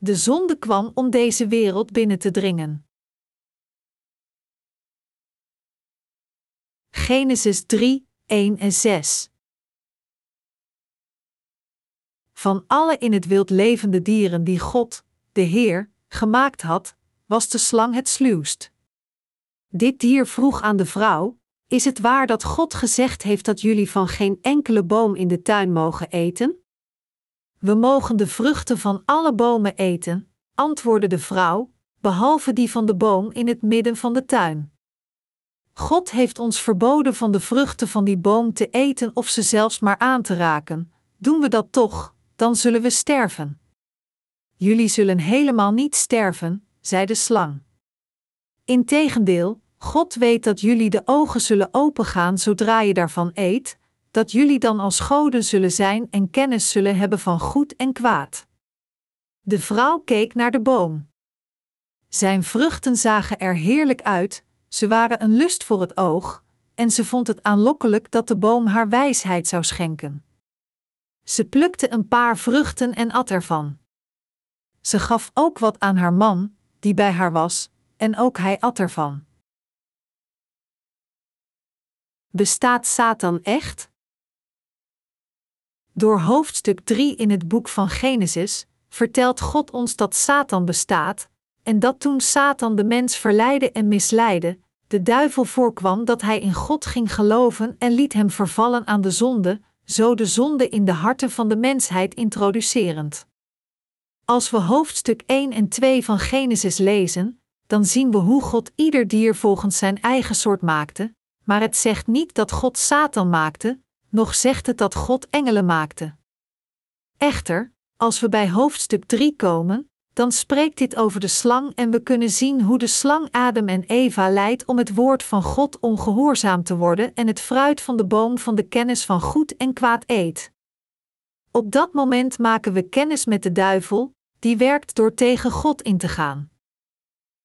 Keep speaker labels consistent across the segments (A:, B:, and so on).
A: De zonde kwam om deze wereld binnen te dringen. Genesis 3, 1 en 6 Van alle in het wild levende dieren die God, de Heer, gemaakt had, was de slang het sluwst. Dit dier vroeg aan de vrouw: Is het waar dat God gezegd heeft dat jullie van geen enkele boom in de tuin mogen eten? We mogen de vruchten van alle bomen eten, antwoordde de vrouw, behalve die van de boom in het midden van de tuin. God heeft ons verboden van de vruchten van die boom te eten of ze zelfs maar aan te raken. Doen we dat toch, dan zullen we sterven. Jullie zullen helemaal niet sterven, zei de slang. Integendeel, God weet dat jullie de ogen zullen opengaan zodra je daarvan eet, dat jullie dan als goden zullen zijn en kennis zullen hebben van goed en kwaad. De vrouw keek naar de boom. Zijn vruchten zagen er heerlijk uit, ze waren een lust voor het oog, en ze vond het aanlokkelijk dat de boom haar wijsheid zou schenken. Ze plukte een paar vruchten en at ervan. Ze gaf ook wat aan haar man, die bij haar was, en ook hij at ervan. Bestaat Satan echt? Door hoofdstuk 3 in het boek van Genesis vertelt God ons dat Satan bestaat, en dat toen Satan de mens verleidde en misleidde, de duivel voorkwam dat hij in God ging geloven en liet hem vervallen aan de zonde, zo de zonde in de harten van de mensheid introducerend. Als we hoofdstuk 1 en 2 van Genesis lezen, dan zien we hoe God ieder dier volgens zijn eigen soort maakte, maar het zegt niet dat God Satan maakte, nog zegt het dat God engelen maakte. Echter, als we bij hoofdstuk 3 komen, dan spreekt dit over de slang en we kunnen zien hoe de slang Adam en Eva leidt om het woord van God ongehoorzaam te worden en het fruit van de boom van de kennis van goed en kwaad eet. Op dat moment maken we kennis met de duivel, die werkt door tegen God in te gaan.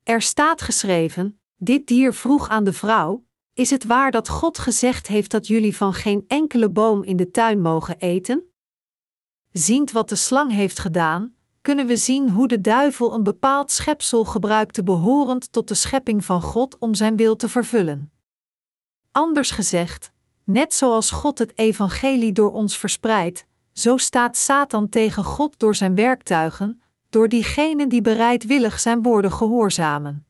A: Er staat geschreven: Dit dier vroeg aan de vrouw: Is het waar dat God gezegd heeft dat jullie van geen enkele boom in de tuin mogen eten? Ziend wat de slang heeft gedaan, kunnen we zien hoe de duivel een bepaald schepsel gebruikte behorend tot de schepping van God om zijn wil te vervullen. Anders gezegd, net zoals God het evangelie door ons verspreidt, zo staat Satan tegen God door zijn werktuigen, door diegenen die bereidwillig zijn woorden gehoorzamen.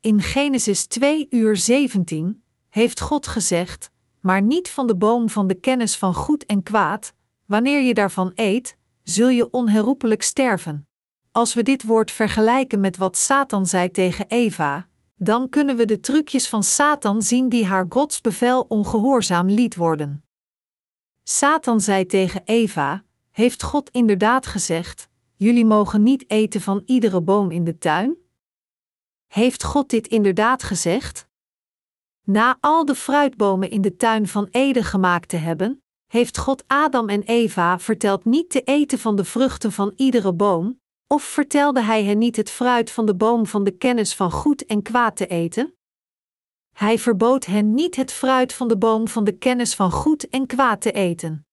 A: In Genesis 2 uur 17 heeft God gezegd: Maar niet van de boom van de kennis van goed en kwaad, wanneer je daarvan eet, zul je onherroepelijk sterven. Als we dit woord vergelijken met wat Satan zei tegen Eva, dan kunnen we de trucjes van Satan zien die haar Gods bevel ongehoorzaam liet worden. Satan zei tegen Eva: Heeft God inderdaad gezegd: Jullie mogen niet eten van iedere boom in de tuin? Heeft God dit inderdaad gezegd? Na al de fruitbomen in de tuin van Eden gemaakt te hebben, heeft God Adam en Eva verteld niet te eten van de vruchten van iedere boom, of vertelde hij hen niet het fruit van de boom van de kennis van goed en kwaad te eten? Hij verbood hen niet het fruit van de boom van de kennis van goed en kwaad te eten.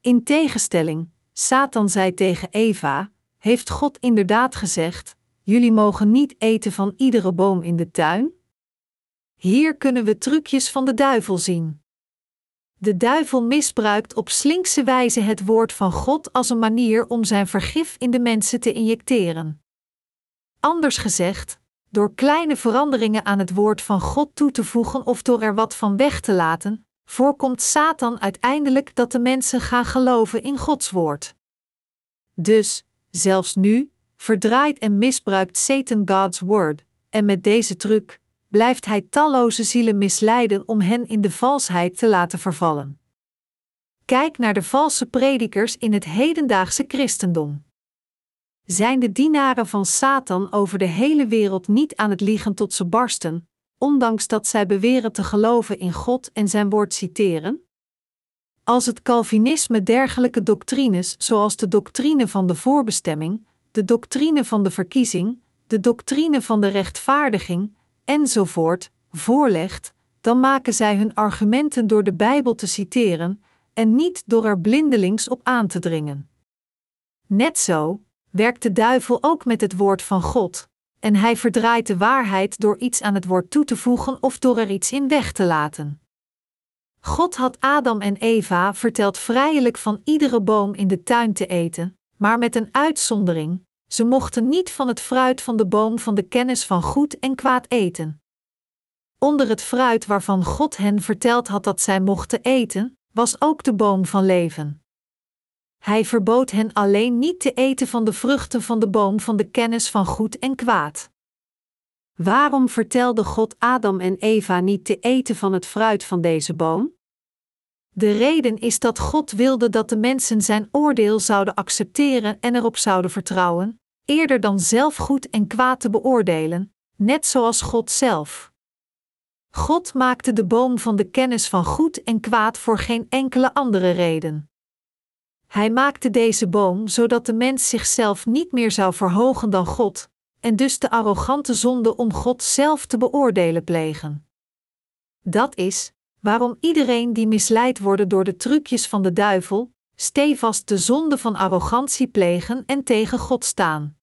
A: In tegenstelling, Satan zei tegen Eva: Heeft God inderdaad gezegd: Jullie mogen niet eten van iedere boom in de tuin? Hier kunnen we trucjes van de duivel zien. De duivel misbruikt op slinkse wijze het woord van God als een manier om zijn vergif in de mensen te injecteren. Anders gezegd, door kleine veranderingen aan het woord van God toe te voegen of door er wat van weg te laten, voorkomt Satan uiteindelijk dat de mensen gaan geloven in Gods woord. Dus, zelfs nu, verdraait en misbruikt Satan God's word, en met deze truc, blijft hij talloze zielen misleiden om hen in de valsheid te laten vervallen. Kijk naar de valse predikers in het hedendaagse christendom. Zijn de dienaren van Satan over de hele wereld niet aan het liegen tot ze barsten, ondanks dat zij beweren te geloven in God en zijn woord citeren? Als het Calvinisme dergelijke doctrines, zoals de doctrine van de voorbestemming, de doctrine van de verkiezing, de doctrine van de rechtvaardiging, enzovoort, voorlegt, dan maken zij hun argumenten door de Bijbel te citeren en niet door er blindelings op aan te dringen. Net zo, werkt de duivel ook met het woord van God, en hij verdraait de waarheid door iets aan het woord toe te voegen of door er iets in weg te laten. God had Adam en Eva verteld vrijelijk van iedere boom in de tuin te eten, maar met een uitzondering: ze mochten niet van het fruit van de boom van de kennis van goed en kwaad eten. Onder het fruit waarvan God hen verteld had dat zij mochten eten, was ook de boom van leven. Hij verbood hen alleen niet te eten van de vruchten van de boom van de kennis van goed en kwaad. Waarom vertelde God Adam en Eva niet te eten van het fruit van deze boom? De reden is dat God wilde dat de mensen zijn oordeel zouden accepteren en erop zouden vertrouwen, eerder dan zelf goed en kwaad te beoordelen, net zoals God zelf. God maakte de boom van de kennis van goed en kwaad voor geen enkele andere reden. Hij maakte deze boom zodat de mens zichzelf niet meer zou verhogen dan God, en dus de arrogante zonde om God zelf te beoordelen plegen. Dat is waarom iedereen die misleid wordt door de trucjes van de duivel, stevast de zonde van arrogantie plegen en tegen God staan.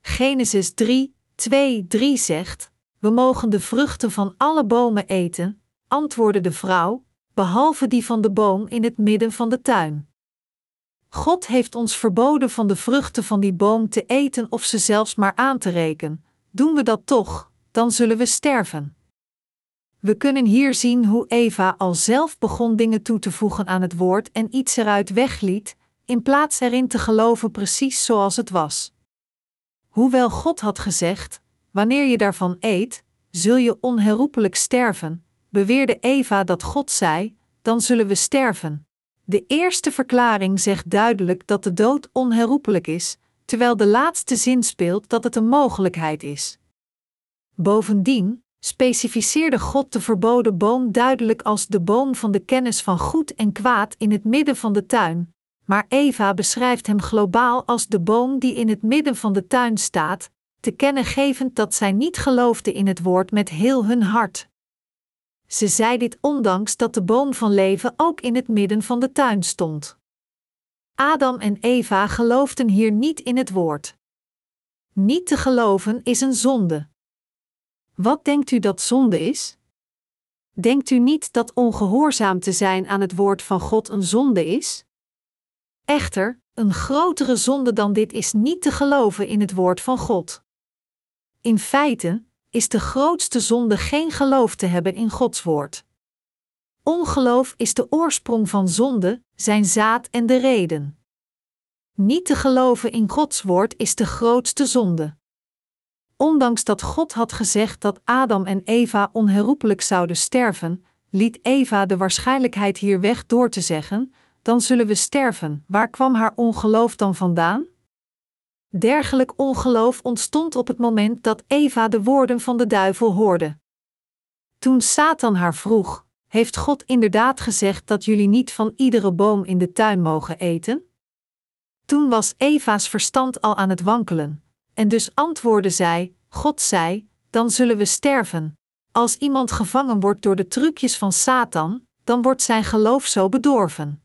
A: Genesis 3, 2, 3 zegt: We mogen de vruchten van alle bomen eten, antwoordde de vrouw, behalve die van de boom in het midden van de tuin. God heeft ons verboden van de vruchten van die boom te eten of ze zelfs maar aan te rekenen. Doen we dat toch, dan zullen we sterven. We kunnen hier zien hoe Eva al zelf begon dingen toe te voegen aan het woord en iets eruit wegliet, in plaats erin te geloven precies zoals het was. Hoewel God had gezegd: Wanneer je daarvan eet, zul je onherroepelijk sterven, beweerde Eva dat God zei: Dan zullen we sterven. De eerste verklaring zegt duidelijk dat de dood onherroepelijk is, terwijl de laatste zin speelt dat het een mogelijkheid is. Bovendien specificeerde God de verboden boom duidelijk als de boom van de kennis van goed en kwaad in het midden van de tuin, maar Eva beschrijft hem globaal als de boom die in het midden van de tuin staat, te kennen gevend dat zij niet geloofde in het woord met heel hun hart. Ze zei dit ondanks dat de boom van leven ook in het midden van de tuin stond. Adam en Eva geloofden hier niet in het woord. Niet te geloven is een zonde. Wat denkt u dat zonde is? Denkt u niet dat ongehoorzaam te zijn aan het woord van God een zonde is? Echter, een grotere zonde dan dit is niet te geloven in het woord van God. In feite, is de grootste zonde geen geloof te hebben in Gods woord. Ongeloof is de oorsprong van zonde, zijn zaad en de reden. Niet te geloven in Gods woord is de grootste zonde. Ondanks dat God had gezegd dat Adam en Eva onherroepelijk zouden sterven, liet Eva de waarschijnlijkheid hier weg door te zeggen: dan zullen we sterven. Waar kwam haar ongeloof dan vandaan? Dergelijk ongeloof ontstond op het moment dat Eva de woorden van de duivel hoorde. Toen Satan haar vroeg: Heeft God inderdaad gezegd dat jullie niet van iedere boom in de tuin mogen eten? Toen was Eva's verstand al aan het wankelen, en dus antwoordde zij: God zei: Dan zullen we sterven. Als iemand gevangen wordt door de trucjes van Satan, dan wordt zijn geloof zo bedorven.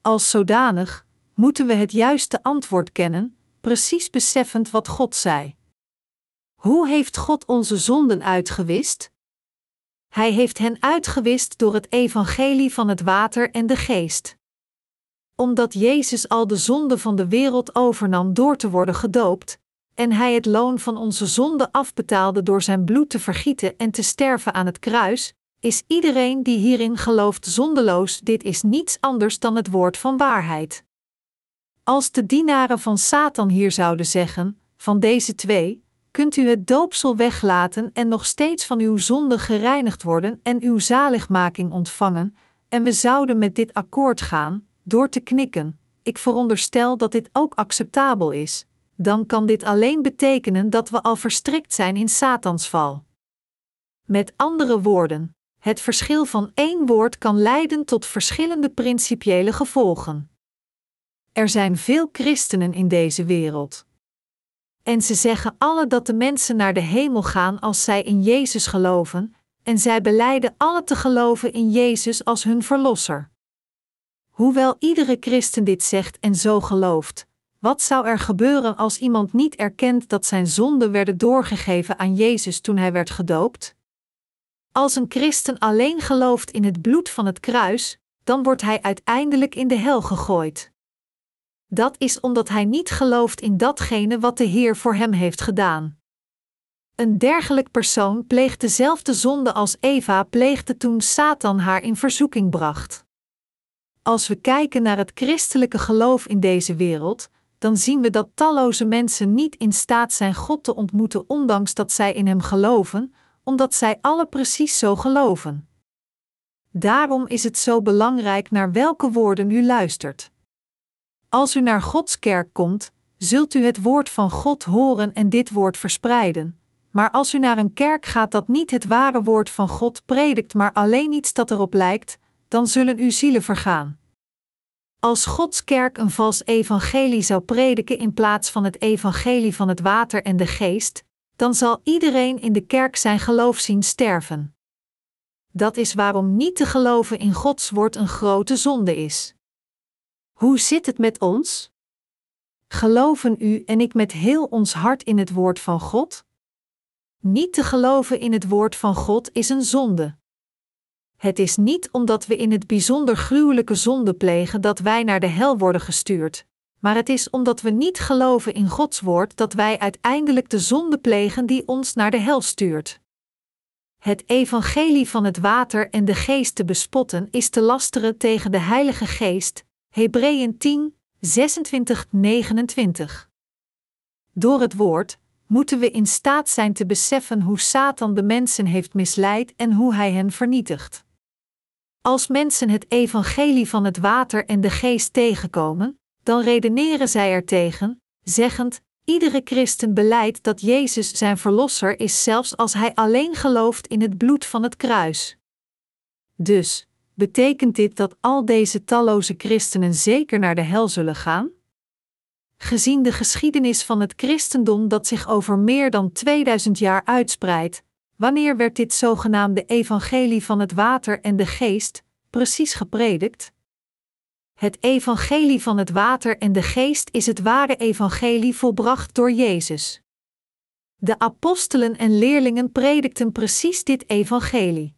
A: Als zodanig moeten we het juiste antwoord kennen, precies beseffend wat God zei. Hoe heeft God onze zonden uitgewist? Hij heeft hen uitgewist door het evangelie van het water en de geest. Omdat Jezus al de zonde van de wereld overnam door te worden gedoopt, en hij het loon van onze zonde afbetaalde door zijn bloed te vergieten en te sterven aan het kruis, is iedereen die hierin gelooft zondeloos. Dit is niets anders dan het woord van waarheid. Als de dienaren van Satan hier zouden zeggen: van deze twee, kunt u het doopsel weglaten en nog steeds van uw zonde gereinigd worden en uw zaligmaking ontvangen, en we zouden met dit akkoord gaan, door te knikken. Ik veronderstel dat dit ook acceptabel is, dan kan dit alleen betekenen dat we al verstrikt zijn in Satans val. Met andere woorden, het verschil van één woord kan leiden tot verschillende principiële gevolgen. Er zijn veel christenen in deze wereld. En ze zeggen alle dat de mensen naar de hemel gaan als zij in Jezus geloven, en zij beleiden alle te geloven in Jezus als hun verlosser. Hoewel iedere christen dit zegt en zo gelooft, wat zou er gebeuren als iemand niet erkent dat zijn zonden werden doorgegeven aan Jezus toen hij werd gedoopt? Als een christen alleen gelooft in het bloed van het kruis, dan wordt hij uiteindelijk in de hel gegooid. Dat is omdat hij niet gelooft in datgene wat de Heer voor hem heeft gedaan. Een dergelijk persoon pleegt dezelfde zonde als Eva pleegde toen Satan haar in verzoeking bracht. Als we kijken naar het christelijke geloof in deze wereld, dan zien we dat talloze mensen niet in staat zijn God te ontmoeten, ondanks dat zij in Hem geloven, omdat zij alle precies zo geloven. Daarom is het zo belangrijk naar welke woorden u luistert. Als u naar Gods kerk komt, zult u het woord van God horen en dit woord verspreiden. Maar als u naar een kerk gaat dat niet het ware woord van God predikt, maar alleen iets dat erop lijkt, dan zullen uw zielen vergaan. Als Gods kerk een vals evangelie zou prediken in plaats van het evangelie van het water en de geest, dan zal iedereen in de kerk zijn geloof zien sterven. Dat is waarom niet te geloven in Gods woord een grote zonde is. Hoe zit het met ons? Geloven u en ik met heel ons hart in het woord van God? Niet te geloven in het woord van God is een zonde. Het is niet omdat we in het bijzonder gruwelijke zonde plegen dat wij naar de hel worden gestuurd, maar het is omdat we niet geloven in Gods woord dat wij uiteindelijk de zonde plegen die ons naar de hel stuurt. Het evangelie van het water en de geest te bespotten is te lasteren tegen de Heilige Geest. Hebreeën 10, 26, 29. Door het woord moeten we in staat zijn te beseffen hoe Satan de mensen heeft misleid en hoe hij hen vernietigt. Als mensen het evangelie van het water en de geest tegenkomen, dan redeneren zij er tegen, zeggend: Iedere christen beleidt dat Jezus zijn verlosser is, zelfs als hij alleen gelooft in het bloed van het kruis. Dus, betekent dit dat al deze talloze christenen zeker naar de hel zullen gaan? Gezien de geschiedenis van het christendom dat zich over meer dan 2000 jaar uitspreidt, wanneer werd dit zogenaamde evangelie van het water en de geest precies gepredikt? Het evangelie van het water en de geest is het ware evangelie volbracht door Jezus. De apostelen en leerlingen predikten precies dit evangelie.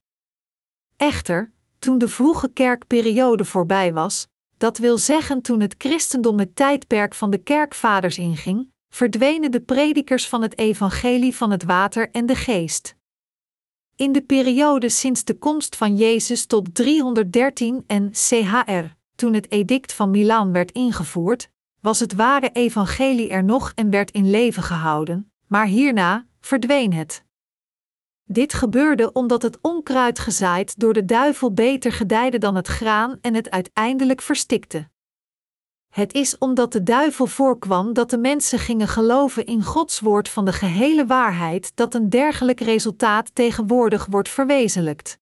A: Echter, toen de vroege kerkperiode voorbij was, dat wil zeggen toen het christendom het tijdperk van de kerkvaders inging, verdwenen de predikers van het evangelie van het water en de geest. In de periode sinds de komst van Jezus tot 313 en CHR, toen het edict van Milaan werd ingevoerd, was het ware evangelie er nog en werd in leven gehouden, maar hierna verdween het. Dit gebeurde omdat het onkruid gezaaid door de duivel beter gedijde dan het graan en het uiteindelijk verstikte. Het is omdat de duivel voorkwam dat de mensen gingen geloven in Gods woord van de gehele waarheid dat een dergelijk resultaat tegenwoordig wordt verwezenlijkt.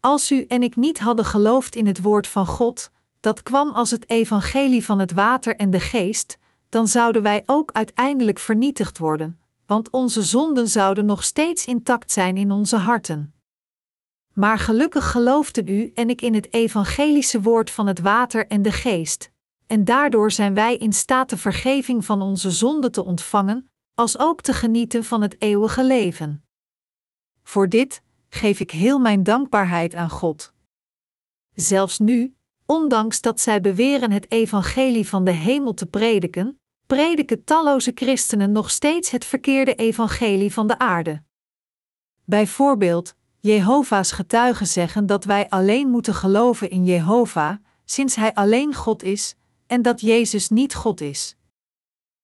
A: Als u en ik niet hadden geloofd in het woord van God, dat kwam als het evangelie van het water en de geest, dan zouden wij ook uiteindelijk vernietigd worden, want onze zonden zouden nog steeds intact zijn in onze harten. Maar gelukkig geloofden u en ik in het evangelische woord van het water en de geest, en daardoor zijn wij in staat de vergeving van onze zonden te ontvangen, als ook te genieten van het eeuwige leven. Voor dit geef ik heel mijn dankbaarheid aan God. Zelfs nu, ondanks dat zij beweren het evangelie van de hemel te prediken, prediken talloze christenen nog steeds het verkeerde evangelie van de aarde. Bijvoorbeeld, Jehovah's getuigen zeggen dat wij alleen moeten geloven in Jehovah, sinds Hij alleen God is, en dat Jezus niet God is.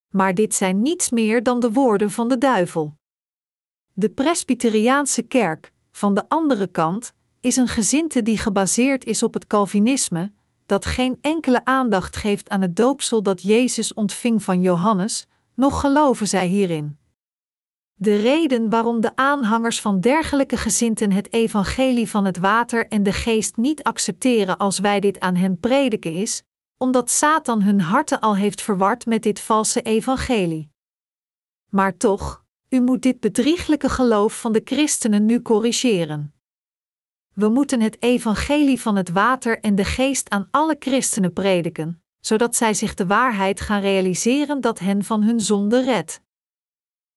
A: Maar dit zijn niets meer dan de woorden van de duivel. De Presbyteriaanse kerk, van de andere kant, is een gezinte die gebaseerd is op het Calvinisme, dat geen enkele aandacht geeft aan het doopsel dat Jezus ontving van Johannes, nog geloven zij hierin. De reden waarom de aanhangers van dergelijke gezinten het evangelie van het water en de geest niet accepteren als wij dit aan hen prediken is, omdat Satan hun harten al heeft verward met dit valse evangelie. Maar toch, u moet dit bedrieglijke geloof van de christenen nu corrigeren. We moeten het evangelie van het water en de geest aan alle christenen prediken, zodat zij zich de waarheid gaan realiseren dat hen van hun zonde redt.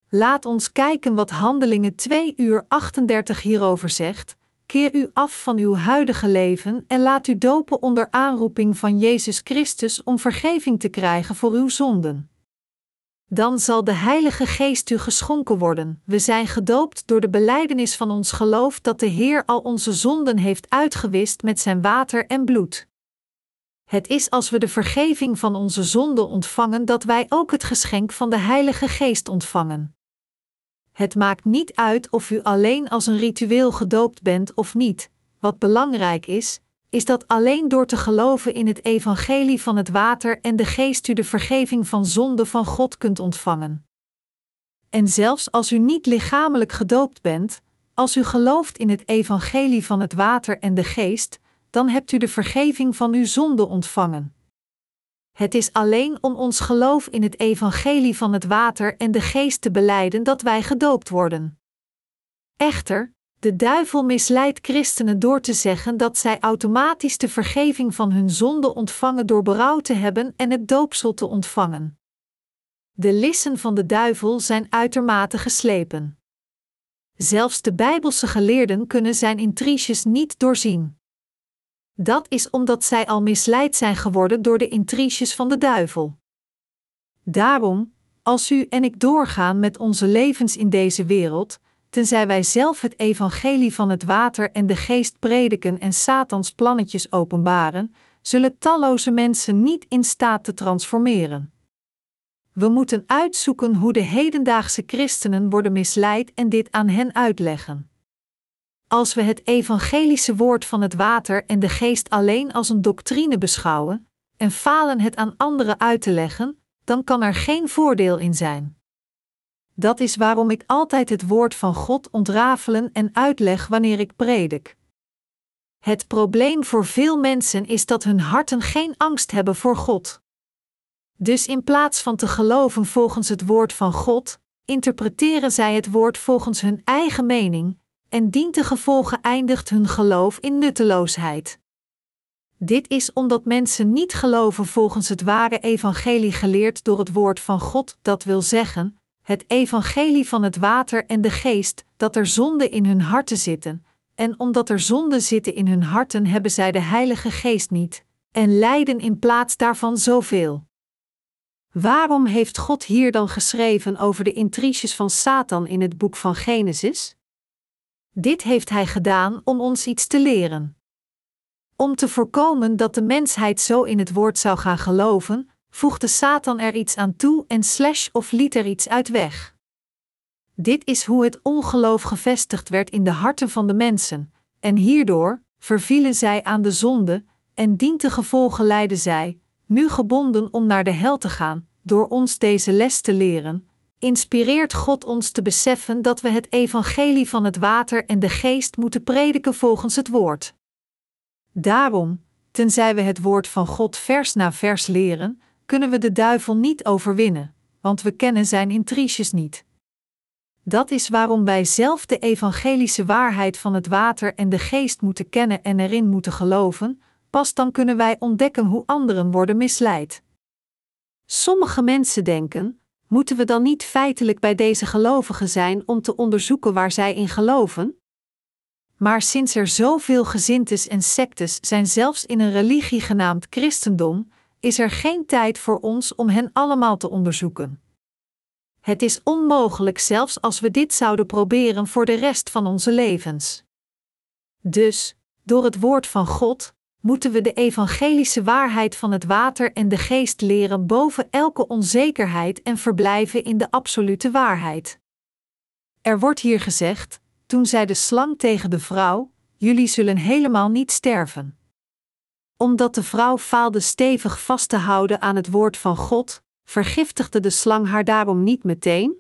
A: Laat ons kijken wat Handelingen 2 uur 38 hierover zegt. Keer u af van uw huidige leven en laat u dopen onder aanroeping van Jezus Christus om vergeving te krijgen voor uw zonden. Dan zal de Heilige Geest u geschonken worden. We zijn gedoopt door de belijdenis van ons geloof dat de Heer al onze zonden heeft uitgewist met zijn water en bloed. Het is als we de vergeving van onze zonden ontvangen dat wij ook het geschenk van de Heilige Geest ontvangen. Het maakt niet uit of u alleen als een ritueel gedoopt bent of niet. Wat belangrijk is, is dat alleen door te geloven in het evangelie van het water en de geest u de vergeving van zonde van God kunt ontvangen. En zelfs als u niet lichamelijk gedoopt bent, als u gelooft in het evangelie van het water en de geest, dan hebt u de vergeving van uw zonde ontvangen. Het is alleen om ons geloof in het evangelie van het water en de geest te beleiden dat wij gedoopt worden. Echter, de duivel misleidt christenen door te zeggen dat zij automatisch de vergeving van hun zonde ontvangen door berouw te hebben en het doopsel te ontvangen. De lissen van de duivel zijn uitermate geslepen. Zelfs de Bijbelse geleerden kunnen zijn intriges niet doorzien. Dat is omdat zij al misleid zijn geworden door de intriges van de duivel. Daarom, als u en ik doorgaan met onze levens in deze wereld, tenzij wij zelf het evangelie van het water en de geest prediken en Satans plannetjes openbaren, zullen talloze mensen niet in staat te transformeren. We moeten uitzoeken hoe de hedendaagse christenen worden misleid en dit aan hen uitleggen. Als we het evangelische woord van het water en de geest alleen als een doctrine beschouwen en falen het aan anderen uit te leggen, dan kan er geen voordeel in zijn. Dat is waarom ik altijd het woord van God ontrafelen en uitleg wanneer ik predik. Het probleem voor veel mensen is dat hun harten geen angst hebben voor God. Dus in plaats van te geloven volgens het woord van God, interpreteren zij het woord volgens hun eigen mening, en dientengevolge eindigt hun geloof in nutteloosheid. Dit is omdat mensen niet geloven volgens het ware evangelie geleerd door het woord van God, dat wil zeggen, het evangelie van het water en de geest, dat er zonden in hun harten zitten, en omdat er zonden zitten in hun harten hebben zij de Heilige Geest niet, en lijden in plaats daarvan zoveel. Waarom heeft God hier dan geschreven over de intriges van Satan in het boek van Genesis? Dit heeft Hij gedaan om ons iets te leren. Om te voorkomen dat de mensheid zo in het woord zou gaan geloven, voegde Satan er iets aan toe en slash of liet er iets uit weg. Dit is hoe het ongeloof gevestigd werd in de harten van de mensen, en hierdoor vervielen zij aan de zonde, en dientengevolge leiden zij, nu gebonden om naar de hel te gaan, door ons deze les te leren, inspireert God ons te beseffen dat we het evangelie van het water en de geest moeten prediken volgens het woord. Daarom, tenzij we het woord van God vers na vers leren, kunnen we de duivel niet overwinnen, want we kennen zijn intriges niet. Dat is waarom wij zelf de evangelische waarheid van het water en de geest moeten kennen en erin moeten geloven, pas dan kunnen wij ontdekken hoe anderen worden misleid. Sommige mensen denken: moeten we dan niet feitelijk bij deze gelovigen zijn om te onderzoeken waar zij in geloven? Maar sinds er zoveel gezintes en sectes zijn, zelfs in een religie genaamd christendom, is er geen tijd voor ons om hen allemaal te onderzoeken. Het is onmogelijk zelfs als we dit zouden proberen voor de rest van onze levens. Dus, door het woord van God, moeten we de evangelische waarheid van het water en de geest leren boven elke onzekerheid en verblijven in de absolute waarheid. Er wordt hier gezegd: toen zei de slang tegen de vrouw: Jullie zullen helemaal niet sterven omdat de vrouw faalde stevig vast te houden aan het woord van God, vergiftigde de slang haar daarom niet meteen?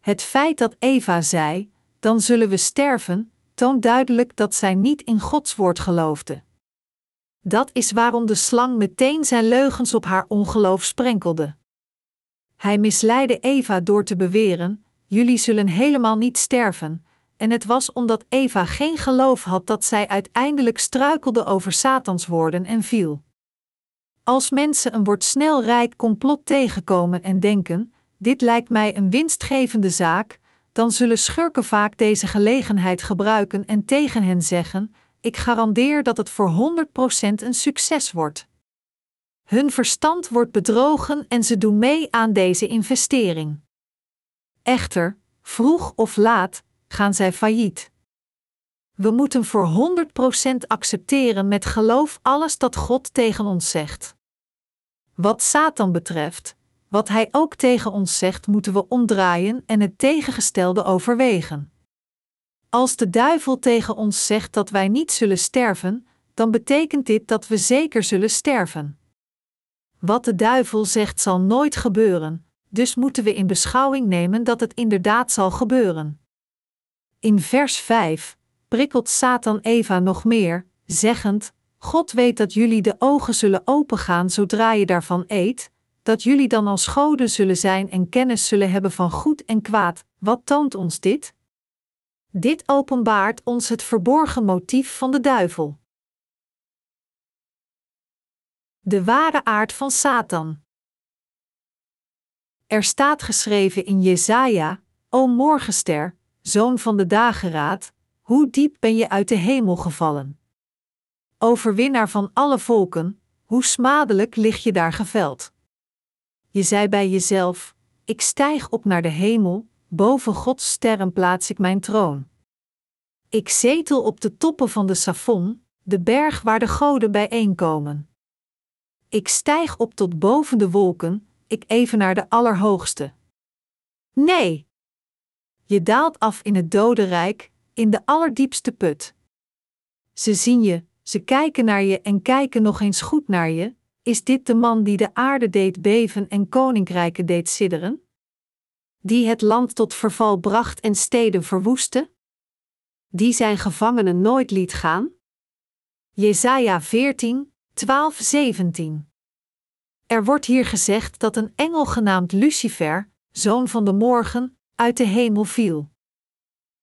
A: Het feit dat Eva zei: Dan zullen we sterven, toont duidelijk dat zij niet in Gods woord geloofde. Dat is waarom de slang meteen zijn leugens op haar ongeloof sprenkelde. Hij misleidde Eva door te beweren: Jullie zullen helemaal niet sterven, en het was omdat Eva geen geloof had dat zij uiteindelijk struikelde over Satans woorden en viel. Als mensen een wordt snel rijk complot tegenkomen en denken: dit lijkt mij een winstgevende zaak, dan zullen schurken vaak deze gelegenheid gebruiken en tegen hen zeggen: ik garandeer dat het voor 100% een succes wordt. Hun verstand wordt bedrogen en ze doen mee aan deze investering. Echter, vroeg of laat gaan zij failliet. We moeten voor 100% accepteren met geloof alles dat God tegen ons zegt. Wat Satan betreft, wat hij ook tegen ons zegt, moeten we omdraaien en het tegengestelde overwegen. Als de duivel tegen ons zegt dat wij niet zullen sterven, dan betekent dit dat we zeker zullen sterven. Wat de duivel zegt zal nooit gebeuren, dus moeten we in beschouwing nemen dat het inderdaad zal gebeuren. In vers 5 prikkelt Satan Eva nog meer, zeggend: God weet dat jullie de ogen zullen opengaan zodra je daarvan eet, dat jullie dan als goden zullen zijn en kennis zullen hebben van goed en kwaad. Wat toont ons dit? Dit openbaart ons het verborgen motief van de duivel. De ware aard van Satan. Er staat geschreven in Jesaja: O morgenster, zoon van de dageraad, hoe diep ben je uit de hemel gevallen? Overwinnaar van alle volken, hoe smadelijk lig je daar geveld? Je zei bij jezelf: Ik stijg op naar de hemel, boven Gods sterren plaats ik mijn troon. Ik zetel op de toppen van de Safon, de berg waar de goden bijeenkomen. Ik stijg op tot boven de wolken, ik even naar de Allerhoogste. Nee! Je daalt af in het dodenrijk, in de allerdiepste put. Ze zien je, ze kijken naar je en kijken nog eens goed naar je. Is dit de man die de aarde deed beven en koninkrijken deed sidderen? Die het land tot verval bracht en steden verwoestte? Die zijn gevangenen nooit liet gaan? Jesaja 14, 12, 17 Er wordt hier gezegd dat een engel genaamd Lucifer, zoon van de morgen, uit de hemel viel.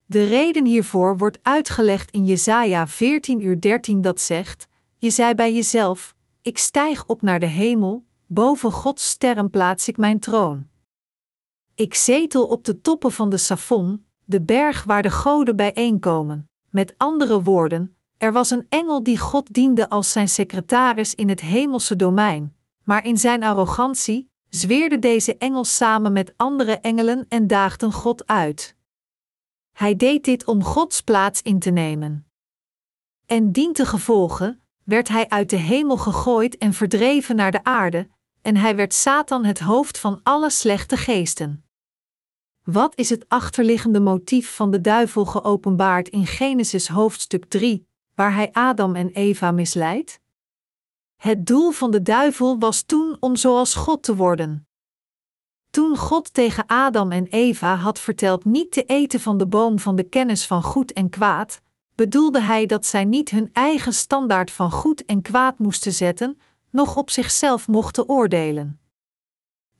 A: De reden hiervoor wordt uitgelegd in Jesaja 14 uur 13 dat zegt: Je zei bij jezelf: Ik stijg op naar de hemel, boven Gods sterren plaats ik mijn troon. Ik zetel op de toppen van de Safon, de berg waar de goden bijeenkomen. Met andere woorden, er was een engel die God diende als zijn secretaris in het hemelse domein, maar in zijn arrogantie zweerde deze engel samen met andere engelen en daagden God uit. Hij deed dit om Gods plaats in te nemen. En dient gevolgen werd hij uit de hemel gegooid en verdreven naar de aarde, en hij werd Satan het hoofd van alle slechte geesten. Wat is het achterliggende motief van de duivel geopenbaard in Genesis hoofdstuk 3, waar hij Adam en Eva misleidt? Het doel van de duivel was toen om zoals God te worden. Toen God tegen Adam en Eva had verteld niet te eten van de boom van de kennis van goed en kwaad, bedoelde hij dat zij niet hun eigen standaard van goed en kwaad moesten zetten, noch op zichzelf mochten oordelen.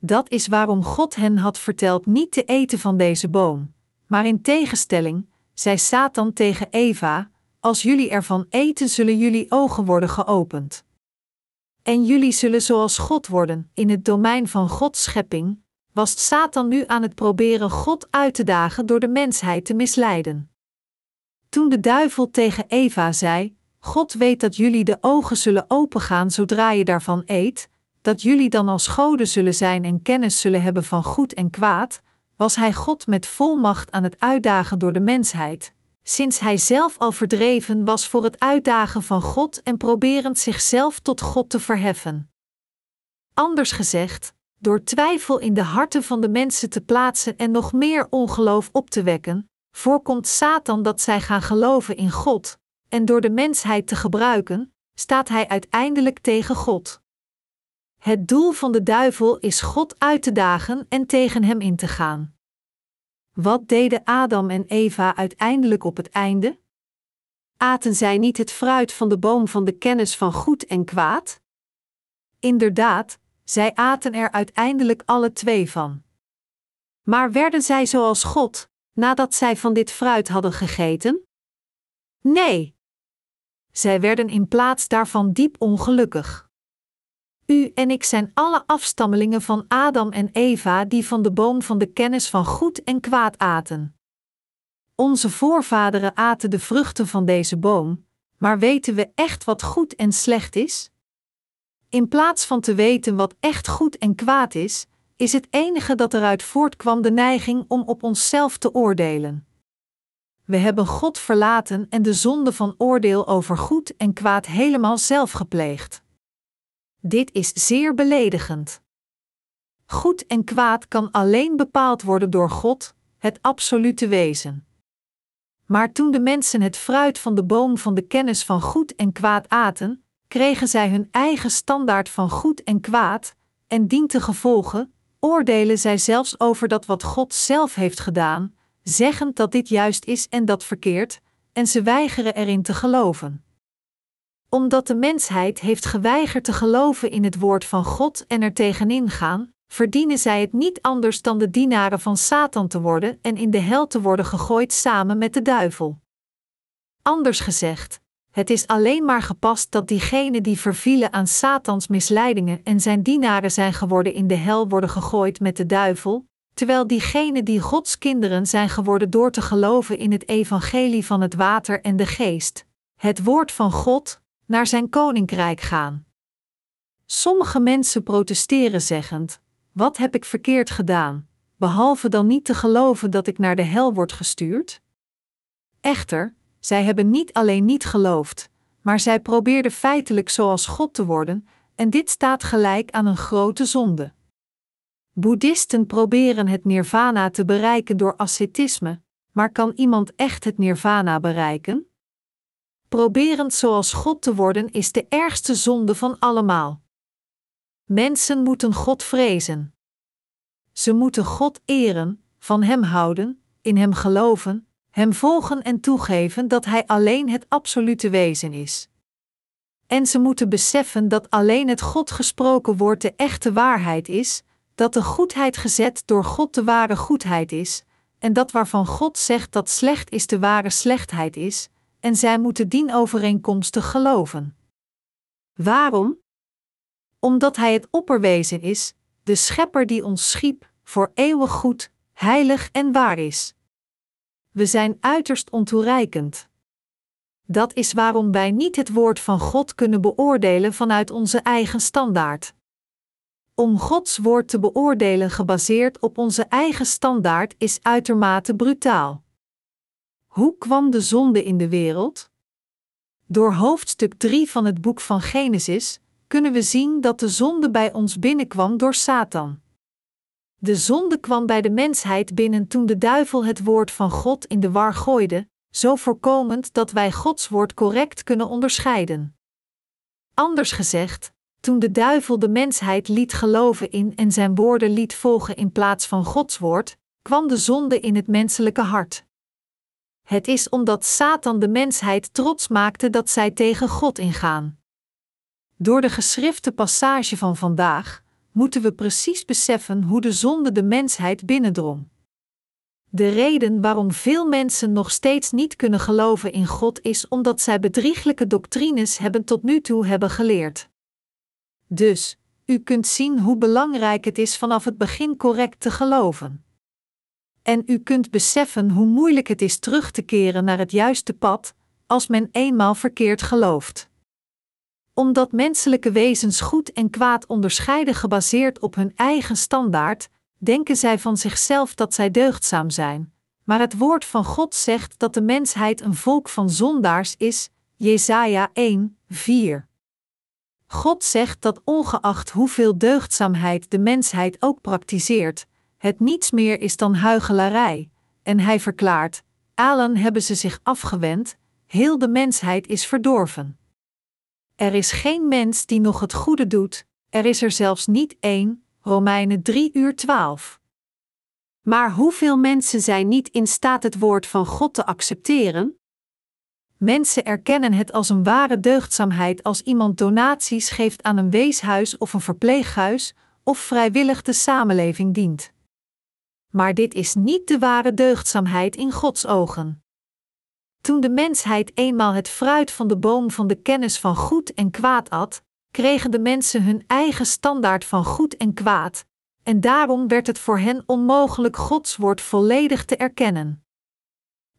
A: Dat is waarom God hen had verteld niet te eten van deze boom. Maar in tegenstelling, zei Satan tegen Eva: Als jullie ervan eten, zullen jullie ogen worden geopend. En jullie zullen zoals God worden. In het domein van Gods schepping was Satan nu aan het proberen God uit te dagen door de mensheid te misleiden. Toen de duivel tegen Eva zei: God weet dat jullie de ogen zullen opengaan zodra je daarvan eet, dat jullie dan als goden zullen zijn en kennis zullen hebben van goed en kwaad, was hij God met volmacht aan het uitdagen door de mensheid, sinds hij zelf al verdreven was voor het uitdagen van God en proberend zichzelf tot God te verheffen. Anders gezegd, door twijfel in de harten van de mensen te plaatsen en nog meer ongeloof op te wekken, voorkomt Satan dat zij gaan geloven in God, en door de mensheid te gebruiken, staat hij uiteindelijk tegen God. Het doel van de duivel is God uit te dagen en tegen hem in te gaan. Wat deden Adam en Eva uiteindelijk op het einde? Aten zij niet het fruit van de boom van de kennis van goed en kwaad? Inderdaad, zij aten er uiteindelijk alle twee van. Maar werden zij zoals God, nadat zij van dit fruit hadden gegeten? Nee. Zij werden in plaats daarvan diep ongelukkig. U en ik zijn alle afstammelingen van Adam en Eva die van de boom van de kennis van goed en kwaad aten. Onze voorvaderen aten de vruchten van deze boom, maar weten we echt wat goed en slecht is? In plaats van te weten wat echt goed en kwaad is, is het enige dat eruit voortkwam de neiging om op onszelf te oordelen. We hebben God verlaten en de zonde van oordeel over goed en kwaad helemaal zelf gepleegd. Dit is zeer beledigend. Goed en kwaad kan alleen bepaald worden door God, het absolute wezen. Maar toen de mensen het fruit van de boom van de kennis van goed en kwaad aten, kregen zij hun eigen standaard van goed en kwaad, en dientengevolge oordelen zij zelfs over dat wat God zelf heeft gedaan, zeggend dat dit juist is en dat verkeerd, en ze weigeren erin te geloven. Omdat de mensheid heeft geweigerd te geloven in het woord van God en er tegenin gaan, verdienen zij het niet anders dan de dienaren van Satan te worden en in de hel te worden gegooid samen met de duivel. Anders gezegd, het is alleen maar gepast dat diegenen die vervielen aan Satans misleidingen en zijn dienaren zijn geworden in de hel worden gegooid met de duivel, terwijl diegenen die Gods kinderen zijn geworden door te geloven in het evangelie van het water en de geest, het woord van God, naar zijn koninkrijk gaan. Sommige mensen protesteren zeggend: Wat heb ik verkeerd gedaan, behalve dan niet te geloven dat ik naar de hel word gestuurd? Echter, zij hebben niet alleen niet geloofd, maar zij probeerden feitelijk zoals God te worden, en dit staat gelijk aan een grote zonde. Boeddhisten proberen het nirvana te bereiken door ascetisme, maar kan iemand echt het nirvana bereiken? Proberend zoals God te worden is de ergste zonde van allemaal. Mensen moeten God vrezen. Ze moeten God eren, van Hem houden, in Hem geloven, Hem volgen en toegeven dat Hij alleen het absolute wezen is. En ze moeten beseffen dat alleen het God gesproken woord de echte waarheid is, dat de goedheid gezet door God de ware goedheid is, en dat waarvan God zegt dat slecht is de ware slechtheid is, en zij moeten dienovereenkomstig geloven. Waarom? Omdat Hij het opperwezen is, de Schepper die ons schiep, voor eeuwig goed, heilig en waar is. We zijn uiterst ontoereikend. Dat is waarom wij niet het woord van God kunnen beoordelen vanuit onze eigen standaard. Om Gods woord te beoordelen gebaseerd op onze eigen standaard is uitermate brutaal. Hoe kwam de zonde in de wereld? Door hoofdstuk 3 van het boek van Genesis kunnen we zien dat de zonde bij ons binnenkwam door Satan. De zonde kwam bij de mensheid binnen toen de duivel het woord van God in de war gooide, zo voorkomend dat wij Gods woord correct kunnen onderscheiden. Anders gezegd, toen de duivel de mensheid liet geloven in en zijn woorden liet volgen in plaats van Gods woord, kwam de zonde in het menselijke hart. Het is omdat Satan de mensheid trots maakte dat zij tegen God ingaan. Door de geschrifte passage van vandaag moeten we precies beseffen hoe de zonde de mensheid binnendrong. De reden waarom veel mensen nog steeds niet kunnen geloven in God is omdat zij bedrieglijke doctrines hebben tot nu toe hebben geleerd. Dus, u kunt zien hoe belangrijk het is vanaf het begin correct te geloven. En u kunt beseffen hoe moeilijk het is terug te keren naar het juiste pad, als men eenmaal verkeerd gelooft. Omdat menselijke wezens goed en kwaad onderscheiden gebaseerd op hun eigen standaard, denken zij van zichzelf dat zij deugdzaam zijn. Maar het woord van God zegt dat de mensheid een volk van zondaars is, Jesaja 1, 4. God zegt dat ongeacht hoeveel deugdzaamheid de mensheid ook praktiseert, het niets meer is dan huigelarij, en hij verklaart: allen hebben ze zich afgewend, heel de mensheid is verdorven. Er is geen mens die nog het goede doet, er is er zelfs niet één, Romeinen 3 uur 12. Maar hoeveel mensen zijn niet in staat het woord van God te accepteren? Mensen erkennen het als een ware deugdzaamheid als iemand donaties geeft aan een weeshuis of een verpleeghuis, of vrijwillig de samenleving dient. Maar dit is niet de ware deugdzaamheid in Gods ogen. Toen de mensheid eenmaal het fruit van de boom van de kennis van goed en kwaad at, kregen de mensen hun eigen standaard van goed en kwaad, en daarom werd het voor hen onmogelijk Gods woord volledig te erkennen.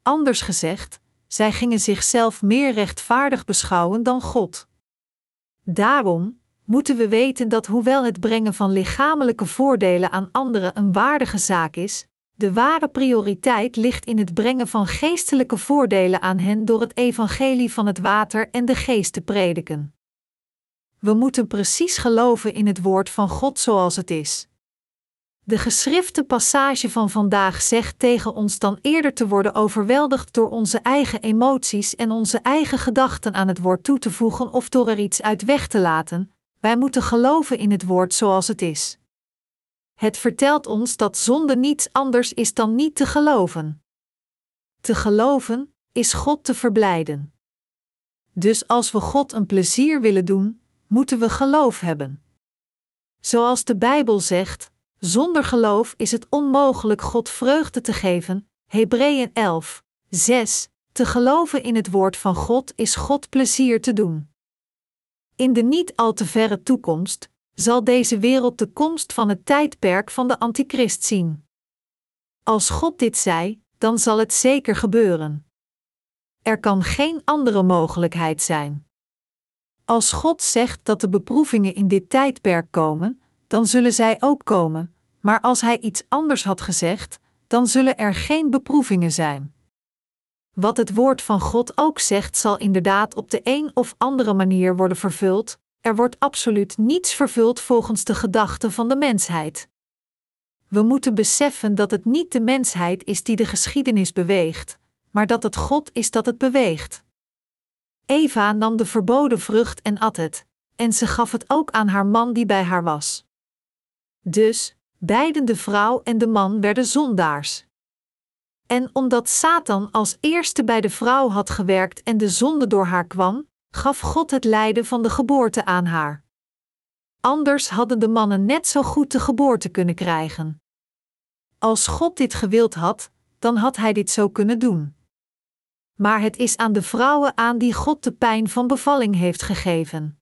A: Anders gezegd, zij gingen zichzelf meer rechtvaardig beschouwen dan God. Daarom moeten we weten dat hoewel het brengen van lichamelijke voordelen aan anderen een waardige zaak is, de ware prioriteit ligt in het brengen van geestelijke voordelen aan hen door het evangelie van het water en de geest te prediken. We moeten precies geloven in het woord van God zoals het is. De geschrifte passage van vandaag zegt tegen ons dan eerder te worden overweldigd door onze eigen emoties en onze eigen gedachten aan het woord toe te voegen of door er iets uit weg te laten. Wij moeten geloven in het woord zoals het is. Het vertelt ons dat zonde niets anders is dan niet te geloven. Te geloven is God te verblijden. Dus als we God een plezier willen doen, moeten we geloof hebben. Zoals de Bijbel zegt, zonder geloof is het onmogelijk God vreugde te geven. Hebreeën 11, 6. Te geloven in het woord van God is God plezier te doen. In de niet al te verre toekomst zal deze wereld de komst van het tijdperk van de Antichrist zien. Als God dit zei, dan zal het zeker gebeuren. Er kan geen andere mogelijkheid zijn. Als God zegt dat de beproevingen in dit tijdperk komen, dan zullen zij ook komen, maar als Hij iets anders had gezegd, dan zullen er geen beproevingen zijn. Wat het woord van God ook zegt, zal inderdaad op de een of andere manier worden vervuld, er wordt absoluut niets vervuld volgens de gedachten van de mensheid. We moeten beseffen dat het niet de mensheid is die de geschiedenis beweegt, maar dat het God is dat het beweegt. Eva nam de verboden vrucht en at het, en ze gaf het ook aan haar man die bij haar was. Dus, beiden de vrouw en de man werden zondaars. En omdat Satan als eerste bij de vrouw had gewerkt en de zonde door haar kwam, gaf God het lijden van de geboorte aan haar. Anders hadden de mannen net zo goed de geboorte kunnen krijgen. Als God dit gewild had, dan had hij dit zo kunnen doen. Maar het is aan de vrouwen aan die God de pijn van bevalling heeft gegeven.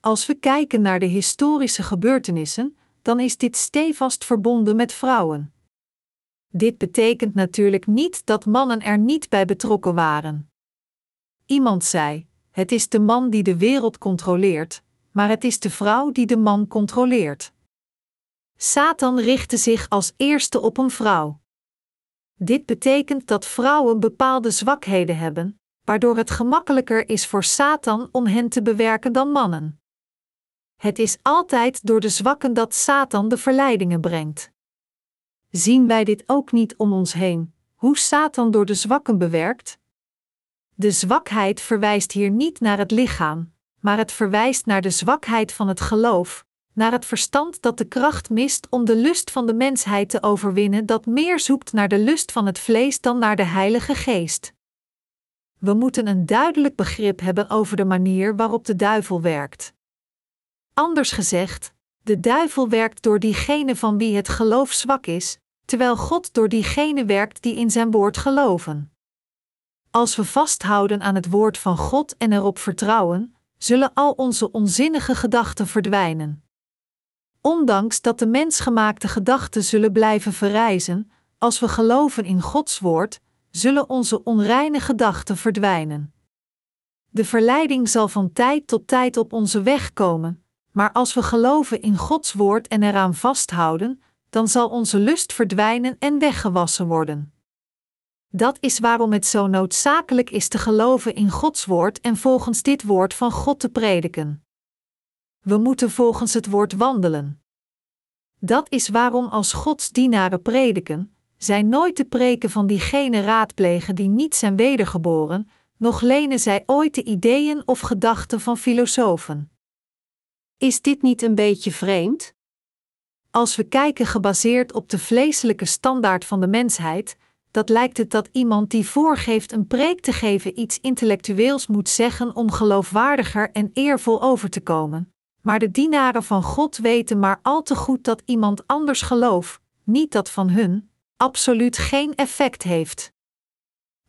A: Als we kijken naar de historische gebeurtenissen, dan is dit stevast verbonden met vrouwen. Dit betekent natuurlijk niet dat mannen er niet bij betrokken waren. Iemand zei: Het is de man die de wereld controleert, maar het is de vrouw die de man controleert. Satan richtte zich als eerste op een vrouw. Dit betekent dat vrouwen bepaalde zwakheden hebben, waardoor het gemakkelijker is voor Satan om hen te bewerken dan mannen. Het is altijd door de zwakken dat Satan de verleidingen brengt. Zien wij dit ook niet om ons heen, hoe Satan door de zwakken bewerkt? De zwakheid verwijst hier niet naar het lichaam, maar het verwijst naar de zwakheid van het geloof, naar het verstand dat de kracht mist om de lust van de mensheid te overwinnen, dat meer zoekt naar de lust van het vlees dan naar de Heilige Geest. We moeten een duidelijk begrip hebben over de manier waarop de duivel werkt. Anders gezegd, de duivel werkt door diegene van wie het geloof zwak is, terwijl God door diegene werkt die in zijn woord geloven. Als we vasthouden aan het woord van God en erop vertrouwen, zullen al onze onzinnige gedachten verdwijnen. Ondanks dat de mensgemaakte gedachten zullen blijven verrijzen, als we geloven in Gods woord, zullen onze onreine gedachten verdwijnen. De verleiding zal van tijd tot tijd op onze weg komen, maar als we geloven in Gods woord en eraan vasthouden, dan zal onze lust verdwijnen en weggewassen worden. Dat is waarom het zo noodzakelijk is te geloven in Gods woord en volgens dit woord van God te prediken. We moeten volgens het woord wandelen. Dat is waarom als Gods dienaren prediken, zij nooit de preken van diegene raadplegen die niet zijn wedergeboren, nog lenen zij ooit de ideeën of gedachten van filosofen. Is dit niet een beetje vreemd? Als we kijken gebaseerd op de vleeselijke standaard van de mensheid, dat lijkt het dat iemand die voorgeeft een preek te geven iets intellectueels moet zeggen om geloofwaardiger en eervol over te komen. Maar de dienaren van God weten maar al te goed dat iemand anders geloof, niet dat van hun, absoluut geen effect heeft.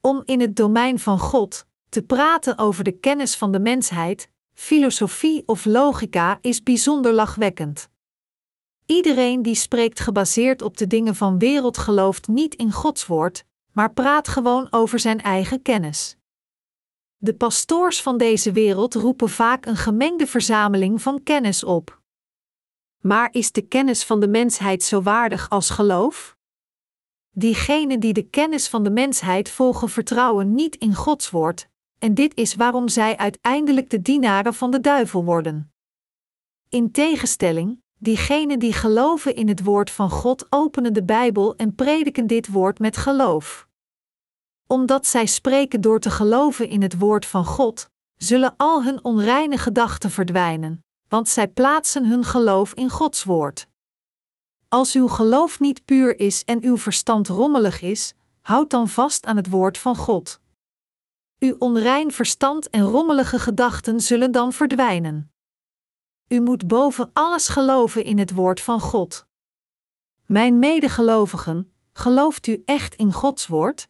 A: Om in het domein van God te praten over de kennis van de mensheid, filosofie of logica is bijzonder lachwekkend. Iedereen die spreekt gebaseerd op de dingen van wereld gelooft niet in Gods woord, maar praat gewoon over zijn eigen kennis. De pastoors van deze wereld roepen vaak een gemengde verzameling van kennis op. Maar is de kennis van de mensheid zo waardig als geloof? Diegenen die de kennis van de mensheid volgen vertrouwen niet in Gods woord, en dit is waarom zij uiteindelijk de dienaren van de duivel worden. In tegenstelling, diegenen die geloven in het woord van God openen de Bijbel en prediken dit woord met geloof. Omdat zij spreken door te geloven in het woord van God, zullen al hun onreine gedachten verdwijnen, want zij plaatsen hun geloof in Gods woord. Als uw geloof niet puur is en uw verstand rommelig is, houd dan vast aan het woord van God. Uw onrein verstand en rommelige gedachten zullen dan verdwijnen. U moet boven alles geloven in het woord van God. Mijn medegelovigen, gelooft u echt in Gods woord?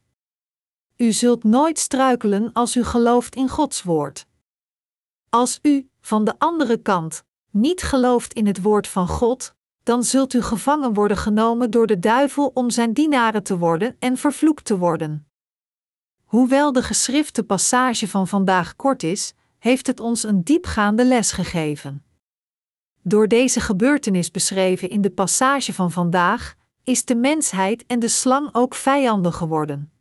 A: U zult nooit struikelen als u gelooft in Gods woord. Als u, van de andere kant, niet gelooft in het woord van God, dan zult u gevangen worden genomen door de duivel om zijn dienaren te worden en vervloekt te worden. Hoewel de geschrifte passage van vandaag kort is, heeft het ons een diepgaande les gegeven. Door deze gebeurtenis beschreven in de passage van vandaag, is de mensheid en de slang ook vijanden geworden.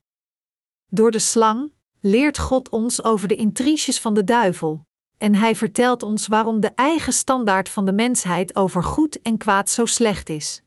A: Door de slang leert God ons over de intriges van de duivel, en hij vertelt ons waarom de eigen standaard van de mensheid over goed en kwaad zo slecht is.